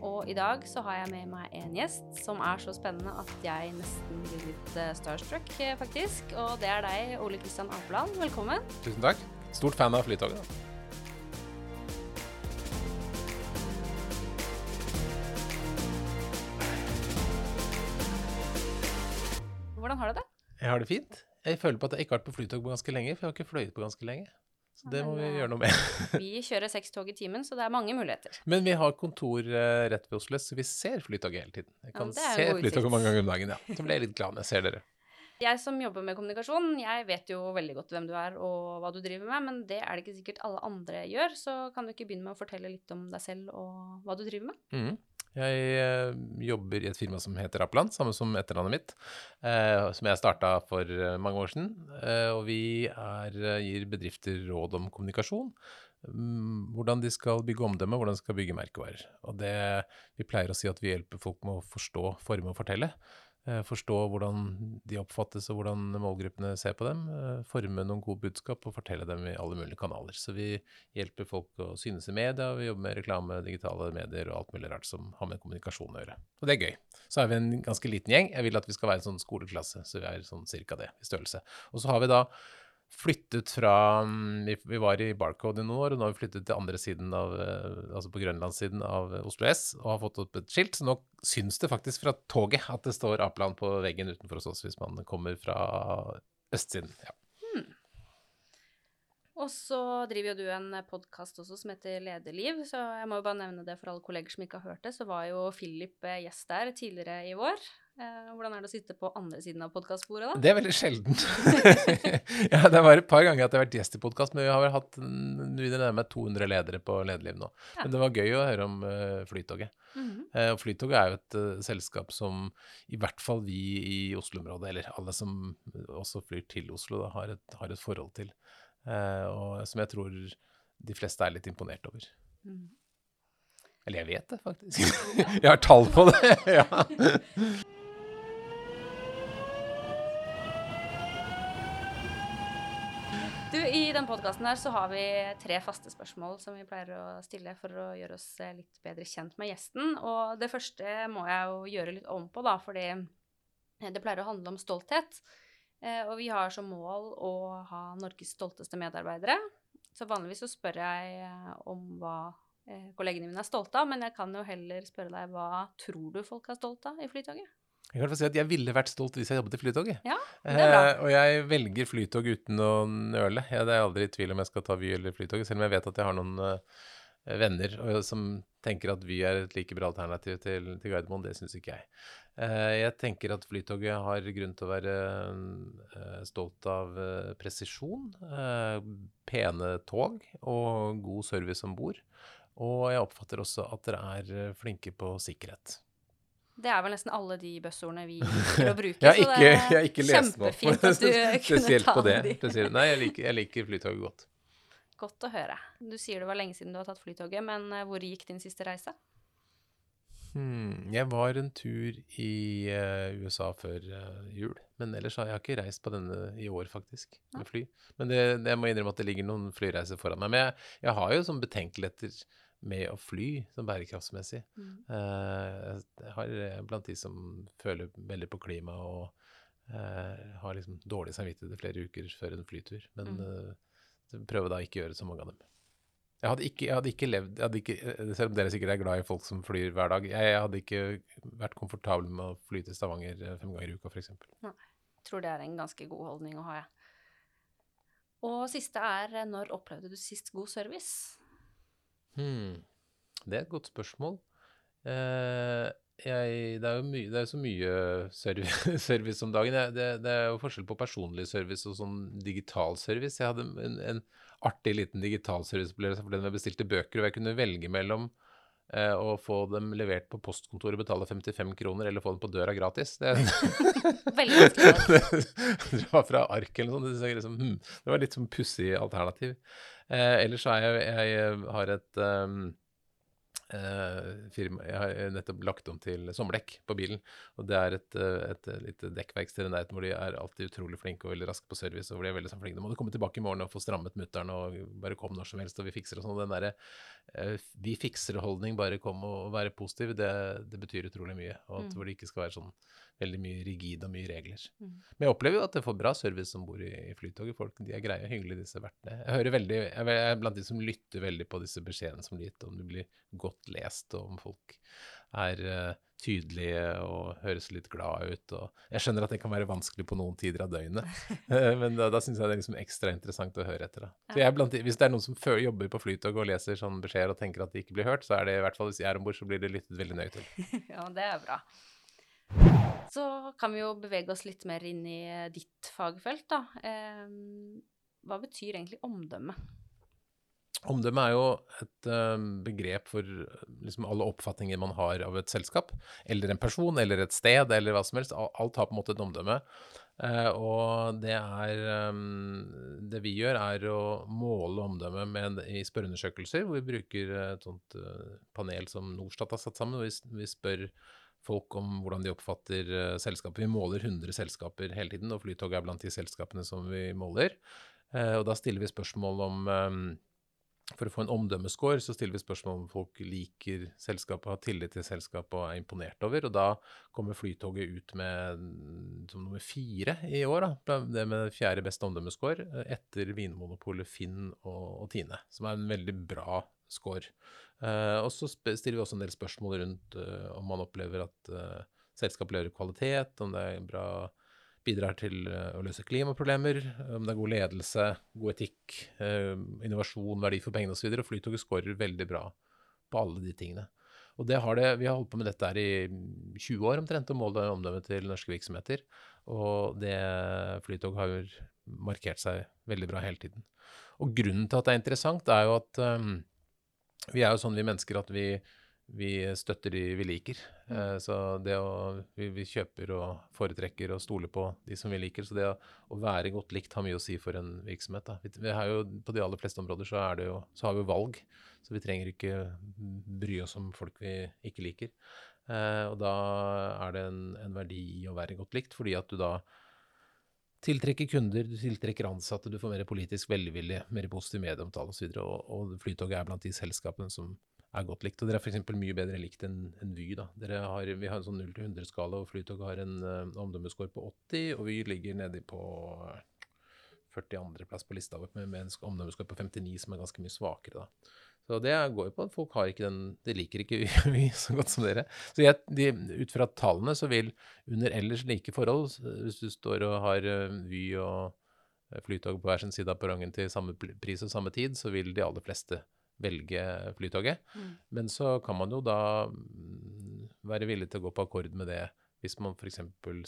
Og i dag så har jeg med meg en gjest som er så spennende at jeg nesten blir litt eh, starstruck, eh, faktisk. Og det er deg, Ole Kristian Apeland. Velkommen. Tusen takk. Stort fan av Flytoget. da. Hvordan har du det? Jeg har det fint. Jeg føler på at jeg ikke har vært på flytog på ganske lenge, for jeg har ikke fløyet på ganske lenge. Så det må vi eh, gjøre noe med. Vi kjører seks tog i timen, så det er mange muligheter. Men vi har kontor eh, rett ved Oslo, så vi ser Flytoget hele tiden. Jeg Ja, kan en se. Flytoget mange ganger om dagen, ja. Så blir jeg litt glad når jeg ser dere. Jeg som jobber med kommunikasjon, jeg vet jo veldig godt hvem du er og hva du driver med, men det er det ikke sikkert alle andre gjør, så kan du ikke begynne med å fortelle litt om deg selv og hva du driver med? Mhm. Jeg eh, jobber i et firma som heter Appeland, samme som etternavnet mitt, eh, som jeg starta for eh, mange år siden. Og vi er, gir bedrifter råd om kommunikasjon. mm, Hvordan de skal bygge omdømme, hvordan de skal bygge merkevarer. Og det, vi pleier å si at vi hjelper folk med å forstå, forme og fortelle. Eh, Forstå hvordan de oppfattes og hvordan målgruppene ser på dem. eh, Forme noen gode budskap og fortelle dem i alle mulige kanaler. Så vi hjelper folk å synes i media, vi jobber med reklame, digitale medier og alt mulig rart som har med kommunikasjon å gjøre. Og det er gøy. Så er vi en ganske liten gjeng. Jeg vil at vi skal være en sånn skoleklasse, så vi er sånn cirka det i størrelse. Og så har vi da flyttet fra mm, Vi, var i Barcode i noen år, og nå har vi flyttet til andre siden av eh, Altså på grønlandssiden av Oslo S og har fått opp et skilt. Så nå syns det faktisk fra toget at det står Apeland på veggen utenfor hos oss hvis man kommer fra østsiden. Ja. Og så driver jo du en podkast også som heter Lederliv, så jeg må jo bare nevne det for alle kolleger som ikke har hørt det. Så var jo Philip eh, gjest der tidligere i vår. Eh, hvordan er det å sitte på andre siden av podkastbordet, da? Det er veldig sjeldent. ja, det var et par ganger at jeg har vært gjest i podkast, men vi har vel hatt mm, vi nærmer meg 200 ledere på Lederliv nå. Ja. Men det var gøy å høre om uh, Flytoget. Mm -hmm. uh, Flytoget er jo et uh, selskap som i hvert fall vi i Oslo-området, eller alle som også flyr til Oslo, da, har, et, har et forhold til. Og som jeg tror de fleste er litt imponert over. Mhm. Eller jeg vet det, faktisk. jeg har tall på det. ja. Du, I denne podkasten har vi tre faste spørsmål som vi pleier å stille for å gjøre oss eh, litt bedre kjent med gjesten. Og det første må jeg jo gjøre litt om på, da, fordi det pleier å handle om stolthet. Eh, Og vi har som mål å ha Norges stolteste medarbeidere. Så vanligvis så spør jeg eh, om hva eh, kollegene mine er stolte av, men jeg kan jo heller spørre deg hva tror du folk er stolte av i Flytoget? Jeg kan si at jeg ville vært stolt hvis jeg jobbet i Flytoget. Ja, det er bra. Eh, og jeg velger Flytog uten å nøle. Jeg, det er aldri i tvil om jeg skal ta Vy eller Flytoget, selv om jeg vet at jeg har noen uh, venner og, som tenker at Vy er et like bra alternativ til, til Gardermoen. Det syns ikke jeg. Eh, jeg tenker at Flytoget har grunn til å være uh, stolt av uh, presisjon, pene tog og god service om bord. Og jeg oppfatter også at dere er flinke på sikkerhet. Det er vel nesten alle de buzzordene vi liker å bruke. Jeg har så ikke, det jeg har ikke lest meg opp spesielt på det. Spesielt. Nei, jeg liker, jeg liker Flytoget godt. Godt å høre. Du sier det var lenge siden du har tatt flytoget, men eh, hvor gikk din siste reise? Hmm, jeg var en tur i uh, USA før uh, jul, men ellers har jeg ikke reist på denne i år, faktisk, med fly. Men det, det, jeg må innrømme at det ligger noen flyreiser foran meg. Men jeg, jeg har jo sånn betenkeligheter med å fly, sånn bærekraftsmessig. Mm. jeg har eh, blant de som føler veldig på klima og eh, har liksom dårlig samvittighet i flere uker før en flytur. Men Mm. prøver da ikke å gjøre så mange av dem. Jeg hadde ikke, jeg hadde ikke levd hadde ikke, eh, Selv om dere sikkert er glad i folk som flyr hver dag, jeg, hadde ikke vært komfortabel med å fly til Stavanger eh, fem ganger i uka, f.eks. Jeg tror det er en ganske god holdning å ha, jeg. Og siste er eh, når opplevde du sist god service? Hmm. Det er et godt spørsmål. Eh, jeg, det, er jo mye, det er så mye service, service om dagen. Det, det er jo forskjell på personlig service og sånn digital service. Jeg hadde en, en artig liten digital serviceopplevelse for den jeg bestilte bøker, og jeg kunne velge mellom eh, å få dem levert på postkontoret, betale 55 kroner, eller få dem på døra gratis. Det, Veldig vanskelig. Dra fra ark eller noe sånt. Det, liksom, hmm, det var litt sånn pussig alternativ. Eh, ellers så er jeg, jeg har et um, eh, firma Jeg har nettopp lagt om til sommerdekk på bilen. Og det er et, eh, et, et lite dekkverksted i nærheten hvor de er alltid utrolig flinke og veldig raske på service. Og hvor de er veldig sånn flinke. Nå må du komme tilbake i morgen og få strammet mutteren og bare kom når som helst, og vi fikser og sånn. Den derre eh, vi fikser-holdning, bare kom og være positiv, det, det betyr utrolig mye. Og at Mm. hvor det ikke skal være sånn veldig mye rigid og mye regler. Mm. Men jeg opplever jo at jeg får bra service om bord i, i Flytoget. Folk de er greie, og hyggelige, disse vertene. Jeg hører veldig, jeg er blant de som lytter veldig på disse beskjedene som blir gitt, om det blir godt lest, og om folk er eh, tydelige og høres litt glad ut. Jeg skjønner at det kan være vanskelig på noen tider av døgnet, eh, men da, da syns jeg det er liksom ekstra interessant å høre etter. Er blant hvis det er noen som før jobber på Flytoget og leser sånne beskjeder og tenker at de ikke blir hørt, så er det i hvert fall hvis jeg er om bord, så blir det lyttet veldig nøye til. Ja, det er bra. Så kan vi jo bevege oss litt mer inn i eh, ditt fagfelt, da. Em, hva betyr egentlig omdømme? Omdømme er jo et eh, begrep for liksom alle oppfatninger man har av et selskap, eller en person, eller et sted, eller hva som helst. Alt har på en måte et omdømme. Eh, og det er eh, Det vi gjør, er å måle omdømme i spørreundersøkelser, hvor vi bruker et sånt eh, panel som Norstat har satt sammen. hvor Vi, spør folk om hvordan de oppfatter eh, selskapet. Vi måler 100 selskaper hele tiden, og Flytoget er blant de selskapene som vi måler. Og da stiller vi spørsmål om eh, for å få en omdømmescore, så stiller vi spørsmål om folk liker selskapet, har tillit til selskapet og er imponert over. Og da kommer Flytoget ut med mm, som nummer fire i år, da. Det med fjerde beste omdømmescore, eh, etter Vinmonopolet, Finn og, og Tine. Som er en veldig bra score. Eh, og så stiller vi også en del spørsmål rundt eh, om man opplever at eh, selskapet leverer kvalitet, om det er bra bidrar til eh, å løse klimaproblemer, om det er god ledelse, god etikk, eh, innovasjon, verdi for pengene osv. Og, og Flytoget scorer veldig bra på alle de tingene. Og det har det, Vi har holdt på med dette her i 20 år omtrent, å måle omdømmet til norske virksomheter. Og det Flytog har markert seg veldig bra hele tiden. Og grunnen til at det er interessant, er jo at um, vi er jo sånn vi mennesker at vi, vi støtter de vi liker. Eh, så det å vi, vi kjøper og foretrekker og stoler på de som vi liker. Så det å, å være godt likt har mye å si for en virksomhet. Vi, vi har jo, på de aller fleste områder så, er det jo, så har vi valg. Så vi trenger ikke bry oss om folk vi ikke liker. Eh, og da er det en, en verdi i å være godt likt, fordi at du da tiltrekker kunder, du tiltrekker ansatte, du får mer politisk velvilje, mer positiv medieomtale osv. Og, og Flytoget er blant de selskapene som er godt likt. Og dere er f.eks. mye bedre likt enn en Vy. da. Har, vi har en sånn 0 100-skala, og Flytog har en uh, omdømmescore på 80, og Vy ligger nedi på 42.-plass på lista vår med, med en omdømmescore på 59, som er ganske mye svakere. da. Så det går jo på at folk har ikke den, de liker ikke Vy så godt som dere. Så jeg, de, ut fra tallene så vil under ellers like forhold, hvis du står og har eh, Vy og eh, Flytog på hver sin side av perrongen til samme pris og samme tid, så vil de aller fleste velge Flytoget. Mm. Men så kan man jo da mm, være villig til å gå på akkord med det hvis man f.eks.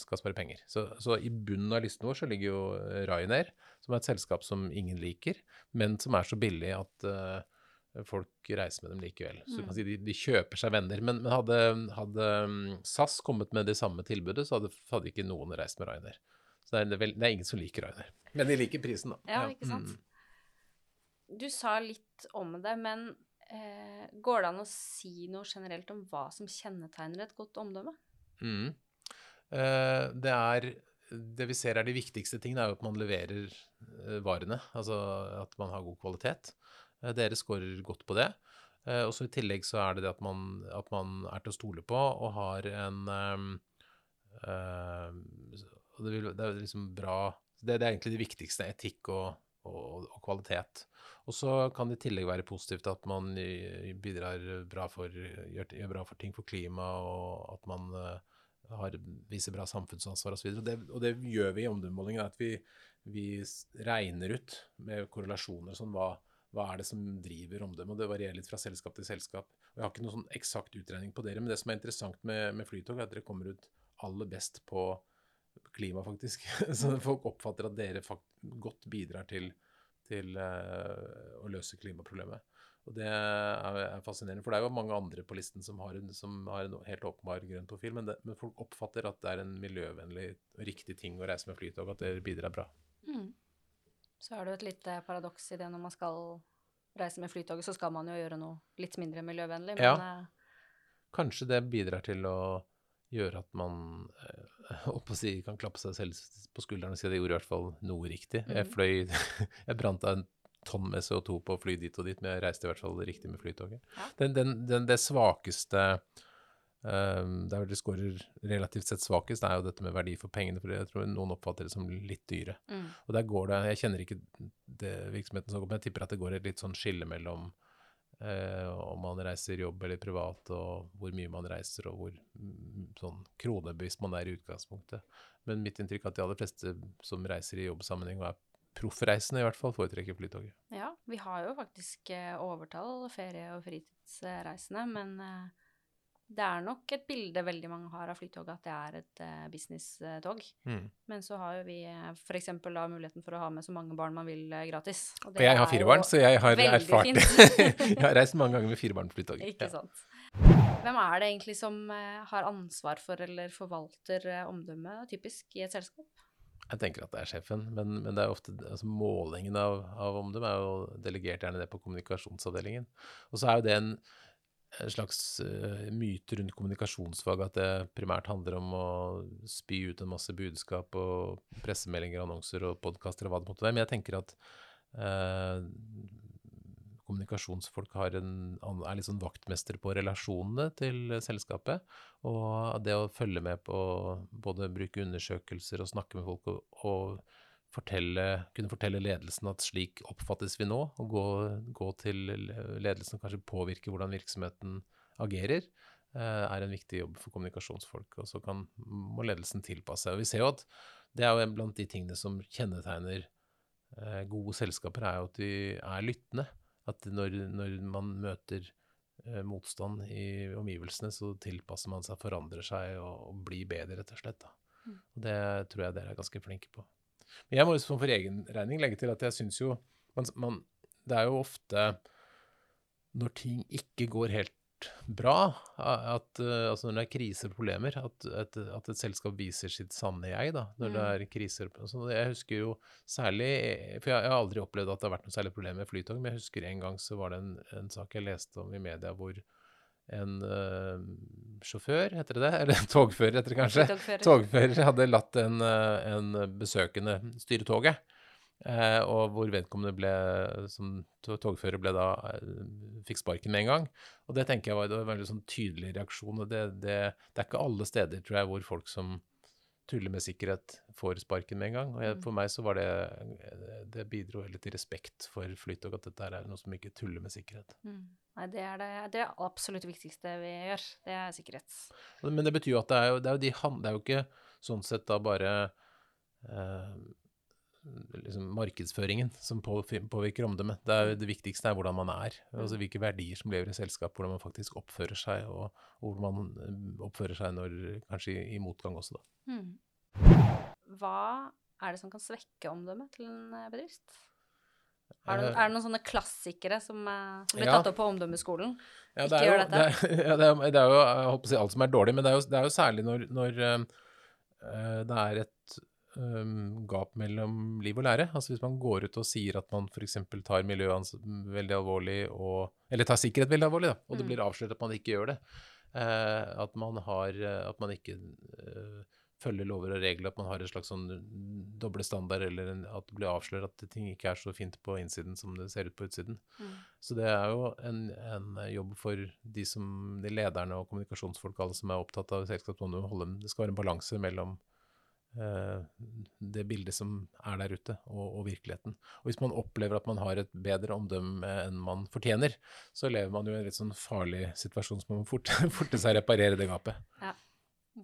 skal spare penger. Så, så i bunnen av listen vår så ligger jo eh, Ryanair, som er et selskap som ingen liker, men som er så billig at uh, folk reiser med dem likevel. Så du Mm. kan si de, de kjøper seg venner. Men, men hadde, hadde mm, SAS kommet med det samme tilbudet, så hadde, hadde ikke noen reist med Ryanair. Så det er, det er ingen som liker Ryanair. Men de liker prisen, da. Ja, ikke sant? Mm. Du sa litt om det, men eh, går det an å si noe generelt om hva som kjennetegner et godt omdømme? Mm. Eh, det er Det vi ser er de viktigste tingene, er jo at man leverer eh, varene. Altså at man har god kvalitet. Eh, dere scorer godt på det. Eh, og så I tillegg så er det det at man, at man er til å stole på og har en eh, det, vil, det er liksom bra det, det er egentlig det viktigste. Etikk og, og, og kvalitet. Og så kan det i tillegg være positivt at man bidrar bra for, gjør, gjør bra for ting for klima, og at man eh, har, viser bra samfunnsansvar osv. Og, det- og det gjør vi i omdømmemålingen, at vi, vi regner ut med korrelasjoner sånn hva, hva er det som driver omdømmet. Og det varierer litt fra selskap til selskap. Og jeg har ikke noen sånn eksakt utregning på dere, men det som er interessant med, med Flytog, er at dere kommer ut aller best på klima, faktisk. Så folk oppfatter at dere fakt godt bidrar til, til uh, å løse klimaproblemet. Og det er, er fascinerende, for det er jo mange andre på listen som har en, som har en helt åpenbar grønn profil, men, det, men folk oppfatter at det er en miljøvennlig og riktig ting å reise med flytog, at det bidrar bra. Mm. Så det jo et lite paradoks i det når man skal reise med flytoget, så skal man jo gjøre noe litt mindre miljøvennlig, men Ja. eh, Kanskje det bidrar til å gjøre at man eh, si, kan klappe seg selv på skulderen og si at jeg gjorde i hvert fall noe riktig. Jeg Mhm. fløy Jeg brant av en tonn med CO2 på å fly dit og dit, men jeg reiste i hvert fall riktig med flytoget. Ja. Den, den, den, det svakeste um, Der det scorer relativt sett svakest, er jo dette med verdi for pengene, for jeg tror noen oppfatter det som litt dyre. mm. Og der går det Jeg kjenner ikke det virksomheten så godt, men jeg tipper at det går et litt sånn skille mellom eh, om man reiser jobb eller privat, og hvor mye man reiser, og hvor mm, sånn kronebevisst man er i utgangspunktet. Men mitt inntrykk er at de aller fleste som reiser i jobbsammenheng og er proffreisende, i hvert fall, foretrekker Flytoget. Ja, vi har jo faktisk eh, overtall ferie- og fritidsreisende, men eh, det er nok et bilde veldig mange har av Flytoget at det er et uh, business-tog. Mm. Men så har jo vi f.eks. da muligheten for å ha med så mange barn man vil uh, gratis. Og jeg har fire barn, så jeg har erfart det. Jeg har reist mange ganger med fire barn på Flytoget. Ikke Ja. sant. Hvem er det egentlig som uh, har ansvar for eller forvalter uh, omdømmet typisk i et selskap? Jeg tenker at det er sjefen, men, men det er ofte, altså målingen av, av omdømme er jo delegert gjerne det på kommunikasjonsavdelingen. Og så er jo det en, en slags eh, myte rundt kommunikasjonsfag at det primært handler om å spy ut en masse budskap og pressemeldinger, annonser og podkaster og hva det måtte være. Men jeg tenker at eh, kommunikasjonsfolk en, er litt sånn vaktmester på relasjonene til selskapet. Og det å følge med på både bruke undersøkelser og snakke med folk og, og fortelle, kunne fortelle ledelsen at slik oppfattes vi nå, og gå, gå til ledelsen og kanskje påvirke hvordan virksomheten agerer, eh, er en viktig jobb for kommunikasjonsfolk. Og så kan, må ledelsen tilpasse seg. Og vi ser jo at det er jo blant de tingene som kjennetegner eh, gode selskaper, er jo at de er lyttende. At når, når man møter eh, motstand i omgivelsene, så tilpasser man seg, forandrer seg og, og blir bedre, rett og slett. Da. Mm. Og det tror jeg dere er ganske flinke på. Men jeg må jo sånn for egen regning legge til at jeg syns jo man, man, Det er jo ofte når ting ikke går helt bra, at, eh, altså når det er kriser og problemer, at, at, at et selskap viser sitt sanne jeg, da, når det Mm. er kriser. sånn. Jeg husker jo særlig For jeg, jeg har aldri opplevd at det har vært noe særlig problem med Flytog, men jeg husker en gang så var det en, en sak jeg leste om i media hvor en uh, sjåfør, heter det det? Eller en togfører, heter det kanskje? Togfører. Togfører hadde latt en, eh, en besøkende styre toget. Eh, og hvor vedkommende ble, som togfører ble da, eh, fikk sparken med en gang. Og det tenker jeg var, det var en veldig sånn tydelig reaksjon. og det, det, det er ikke alle steder, tror jeg, hvor folk som tuller med sikkerhet, får sparken med en gang. Og jeg, Mm. for meg så var det Det bidro heller til respekt for Flytog, at dette er noe som ikke tuller med sikkerhet. Mm. Nei, det er det, det er absolutt viktigste vi gjør. Det er sikkerhet. Men det betyr jo at det er jo, det er jo, de, det er jo ikke sånn sett da bare eh, liksom markedsføringen som påvirker omdømmet. Det, er det viktigste er hvordan man er. Altså hvilke verdier som lever i selskap, hvordan man faktisk oppfører seg, og, og hvordan man eh, oppfører seg når kanskje i, i motgang også, da. Hmm. Hva er det som kan svekke omdømmet til en eh, bedrift? Er det, Eh, er det noen sånne klassikere som, som blir Ja. tatt opp på omdømmeskolen? Ja, Ikke er, gjør jo, det, er, ja, det, er, det er jo jeg håper å si alt som er dårlig, men det er jo, det er jo særlig når, når eh, det er et eh, gap mellom liv og lære. Altså hvis man går ut og sier at man f.eks. tar miljøet veldig alvorlig, og, eller tar sikkerhet veldig alvorlig, da, og det Mm. blir avslørt at man ikke gjør det. Uh, at man har eh, At man ikke uh, følger lover og regler, at man har et slags sånn doble standard, eller en, at det blir avslørt at ting ikke er så fint på innsiden som det ser ut på utsiden. Mm. Så det er jo en, en jobb for de, som, de lederne og kommunikasjonsfolk alle som er opptatt av holde Det skal være en balanse mellom det bildet som er der ute, og, og virkeligheten. Og hvis man opplever at man har et bedre omdømme enn man fortjener, så lever man jo i en litt sånn farlig situasjon, som man må fort, forte seg reparere det gapet.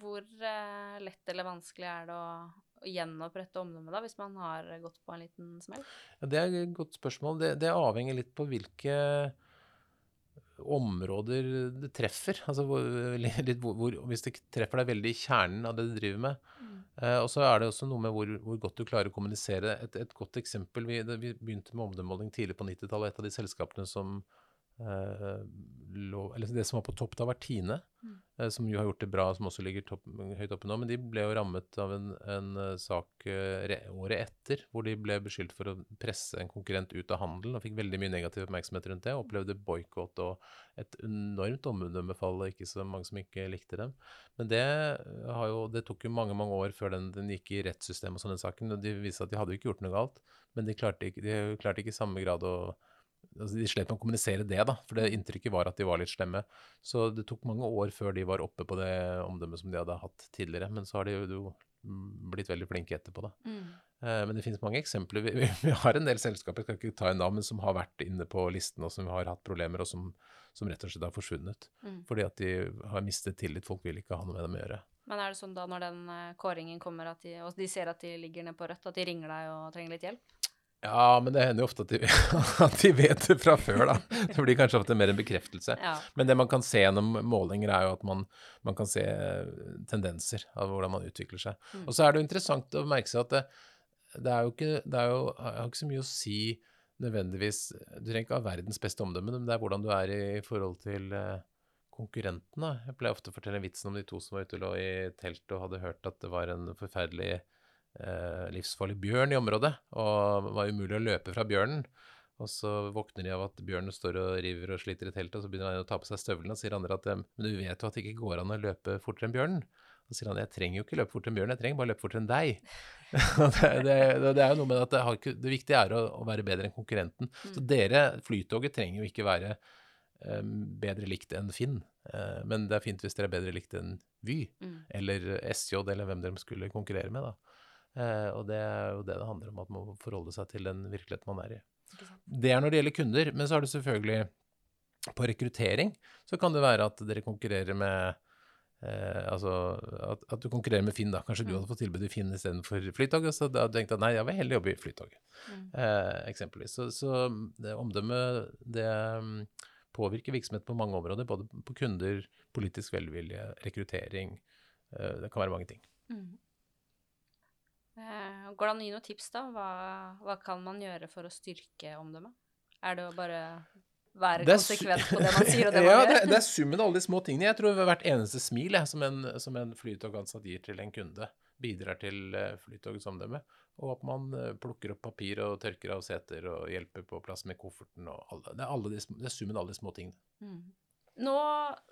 Hvor eh, lett eller vanskelig er det å, å gjenopprette omdømmet da, hvis man har gått på en liten smell? Ja, det er et godt spørsmål. Det, det avhenger litt på hvilke områder det treffer. Altså hvor, litt hvor, hvor, hvis det treffer deg veldig i kjernen av det du driver med. Eh, og så er det også noe med hvor, hvor godt du klarer å kommunisere. Et, et godt eksempel, vi, vi begynte med omdømmemåling tidlig på 90-tallet. Et av de selskapene som eh, lå, eller det som var på topp da, var Tine, Mm. eh, som jo har gjort det bra, som også ligger topp, høyt oppe nå. Men de ble jo rammet av en, en eh, sak året etter, hvor de ble beskyldt for å presse en konkurrent ut av handelen, og fikk veldig mye negativ oppmerksomhet rundt det. Opplevde boikott og et enormt omdømmefall, og ikke så mange som ikke likte dem. Men det, har jo, det tok jo mange mange år før den, den gikk i rettssystemet og sånn, den saken. og De viste at de hadde jo ikke gjort noe galt, men de klarte ikke, de klarte ikke i samme grad å altså De slet med å kommunisere det, da, for det inntrykket var at de var litt slemme. Så det tok mange år før de var oppe på det omdømmet som de hadde hatt tidligere. Men så har de jo blitt veldig flinke etterpå, da. Mm. Eh, Men det finnes mange eksempler. Vi, vi, vi har en del selskaper, jeg skal ikke ta en navn, men som har vært inne på listen, og som har hatt problemer, og som, som rett og slett har forsvunnet. Mm. Fordi at de har mistet tillit. Folk vil ikke ha noe med dem å gjøre. Men er det sånn da når den eh, kåringen kommer, at de, og de ser at de ligger nede på rødt, at de ringer deg og trenger litt hjelp? Ja, men det hender jo ofte at de, at de vet det fra før, da. Det blir kanskje ofte mer en bekreftelse. Ja. Men det man kan se gjennom målinger, er jo at man, man kan se tendenser av hvordan man utvikler seg. Mm. Og så er det jo interessant å merke seg at det, det er jo ikke Det jo, har ikke så mye å si nødvendigvis Du trenger ikke ha verdens beste omdømme, men det er hvordan du er i, forhold til konkurrentene. Jeg pleier ofte å fortelle vitsen om de to som var ute og lå i teltet og hadde hørt at det var en forferdelig eh, livsfarlig bjørn i området, og det var umulig å løpe fra bjørnen. Og så våkner de av at bjørnen står og river og sliter i teltet, og så begynner han å ta på seg støvlene, og sier andre at eh, men du vet jo at det ikke går an å løpe fortere enn bjørnen. Så sier han jeg trenger jo ikke løpe fortere enn bjørnen, jeg trenger bare løpe fortere enn deg. Og det, det, det er jo noe med at det, har ikke, det viktige er å, å være bedre enn konkurrenten. Så dere, Flytoget, trenger jo ikke være um, bedre likt enn Finn, uh, men det er fint hvis dere er bedre likt enn Vy, Mm. eller SJ, eller hvem dere skulle konkurrere med, da. Eh, og det er jo det det handler om, at man må forholde seg til den virkeligheten man er i. Det er når det gjelder kunder, men så er det selvfølgelig på rekruttering, så kan det være at dere konkurrerer med eh, altså at, at du konkurrerer med Finn, da. Kanskje du Mm. hadde fått tilbud i Finn istedenfor Flytoget, så da tenkte at nei, jeg vil heller jobbe i Flytoget, Mm. eh, eksempelvis. Så, så det omdømmet, det mm, påvirker virksomhet på mange områder, både på kunder, politisk velvilje, rekruttering. Eh, det kan være mange ting. Mm. Eh, går det an å gi noen tips, da? Hva, hva kan man gjøre for å styrke omdømmet? Er det å bare være Det konsekvent på det man sier, og det man ja, gjør? det er summen av alle de små tingene. Jeg tror hvert eneste smil jeg, som en, som en flytogansatt gir til en kunde, bidrar til eh, Flytogets omdømme. Og at man eh, plukker opp papir og tørker av seter og hjelper på plass med kofferten og alle. Det er, alle de, det er summen av alle de små tingene. Mm. Nå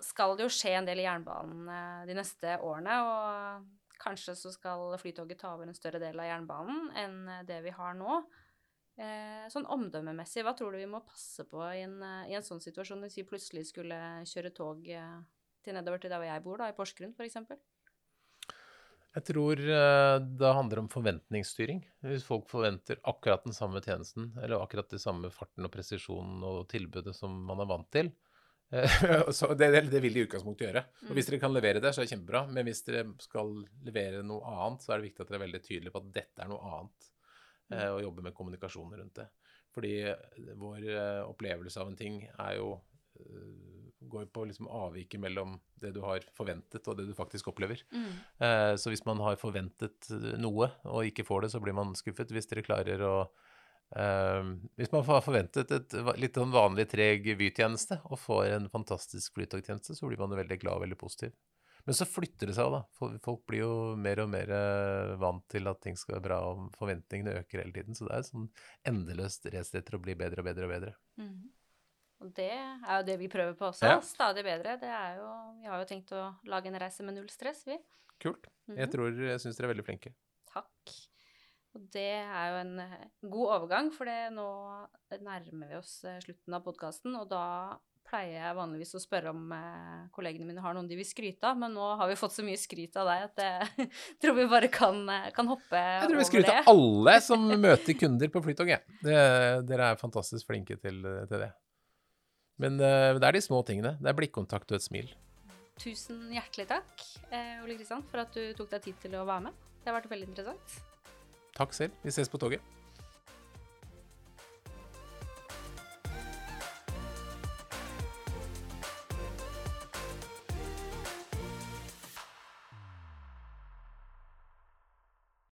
skal det jo skje en del i jernbanen de neste årene, og kanskje så skal Flytoget ta over en større del av jernbanen enn eh, det vi har nå. Eh, sånn omdømmemessig, hva tror du vi må passe på i en, eh, i en sånn situasjon hvis vi plutselig skulle kjøre tog til nedover til der hvor jeg bor, da, i Porsgrunn f.eks.? Jeg tror det handler om forventningsstyring. Hvis folk forventer akkurat den samme tjenesten, eller akkurat den samme farten og presisjonen og tilbudet som man er vant til, så det, det, vil de i utgangspunktet gjøre. Og hvis dere kan levere det, så er det kjempebra. Men hvis dere skal levere noe annet, så er det viktig at dere er veldig tydelige på at dette er noe annet, eh, og jobbe med kommunikasjon rundt det. Fordi eh, vår eh, opplevelse av en ting er jo eh, går på liksom avviket mellom det du har forventet og det du faktisk opplever. Mm. Eh, Så hvis man har forventet eh, noe og ikke får det, så blir man skuffet. Hvis dere klarer å eh, Hvis man har forventet et litt sånn vanlig treg Vy-tjeneste og får en fantastisk flytogtjeneste, så blir man veldig glad og veldig positiv. Men så flytter det seg jo, da. Folk blir jo mer og mer eh, vant til at ting skal være bra, og forventningene øker hele tiden. Så det er et sånn endeløst race etter å bli bedre og bedre og bedre. Mm. Og det er jo det vi prøver på også. Ja. Stadig bedre. Det er jo, vi har jo tenkt å lage en reise med null stress, vi. Kult. Mhm. Jeg tror jeg syns dere er veldig flinke. Takk. Og det er jo en eh, god overgang, for nå nærmer vi oss eh, slutten av podkasten, og da pleier jeg vanligvis å spørre om eh, kollegene mine har noen de vil skryte av, men nå har vi fått så mye skryt av deg at jeg tror vi bare kan, kan hoppe Jeg tror vi skryter av alle som møter kunder på Flytoget. Det- Dere er fantastisk flinke til, til det. Men det er de små tingene. Det er blikkontakt og et smil. Tusen hjertelig takk, Ole Kristian, for at du tok deg tid til å være med. Det har vært veldig interessant. Takk selv. Vi ses på toget.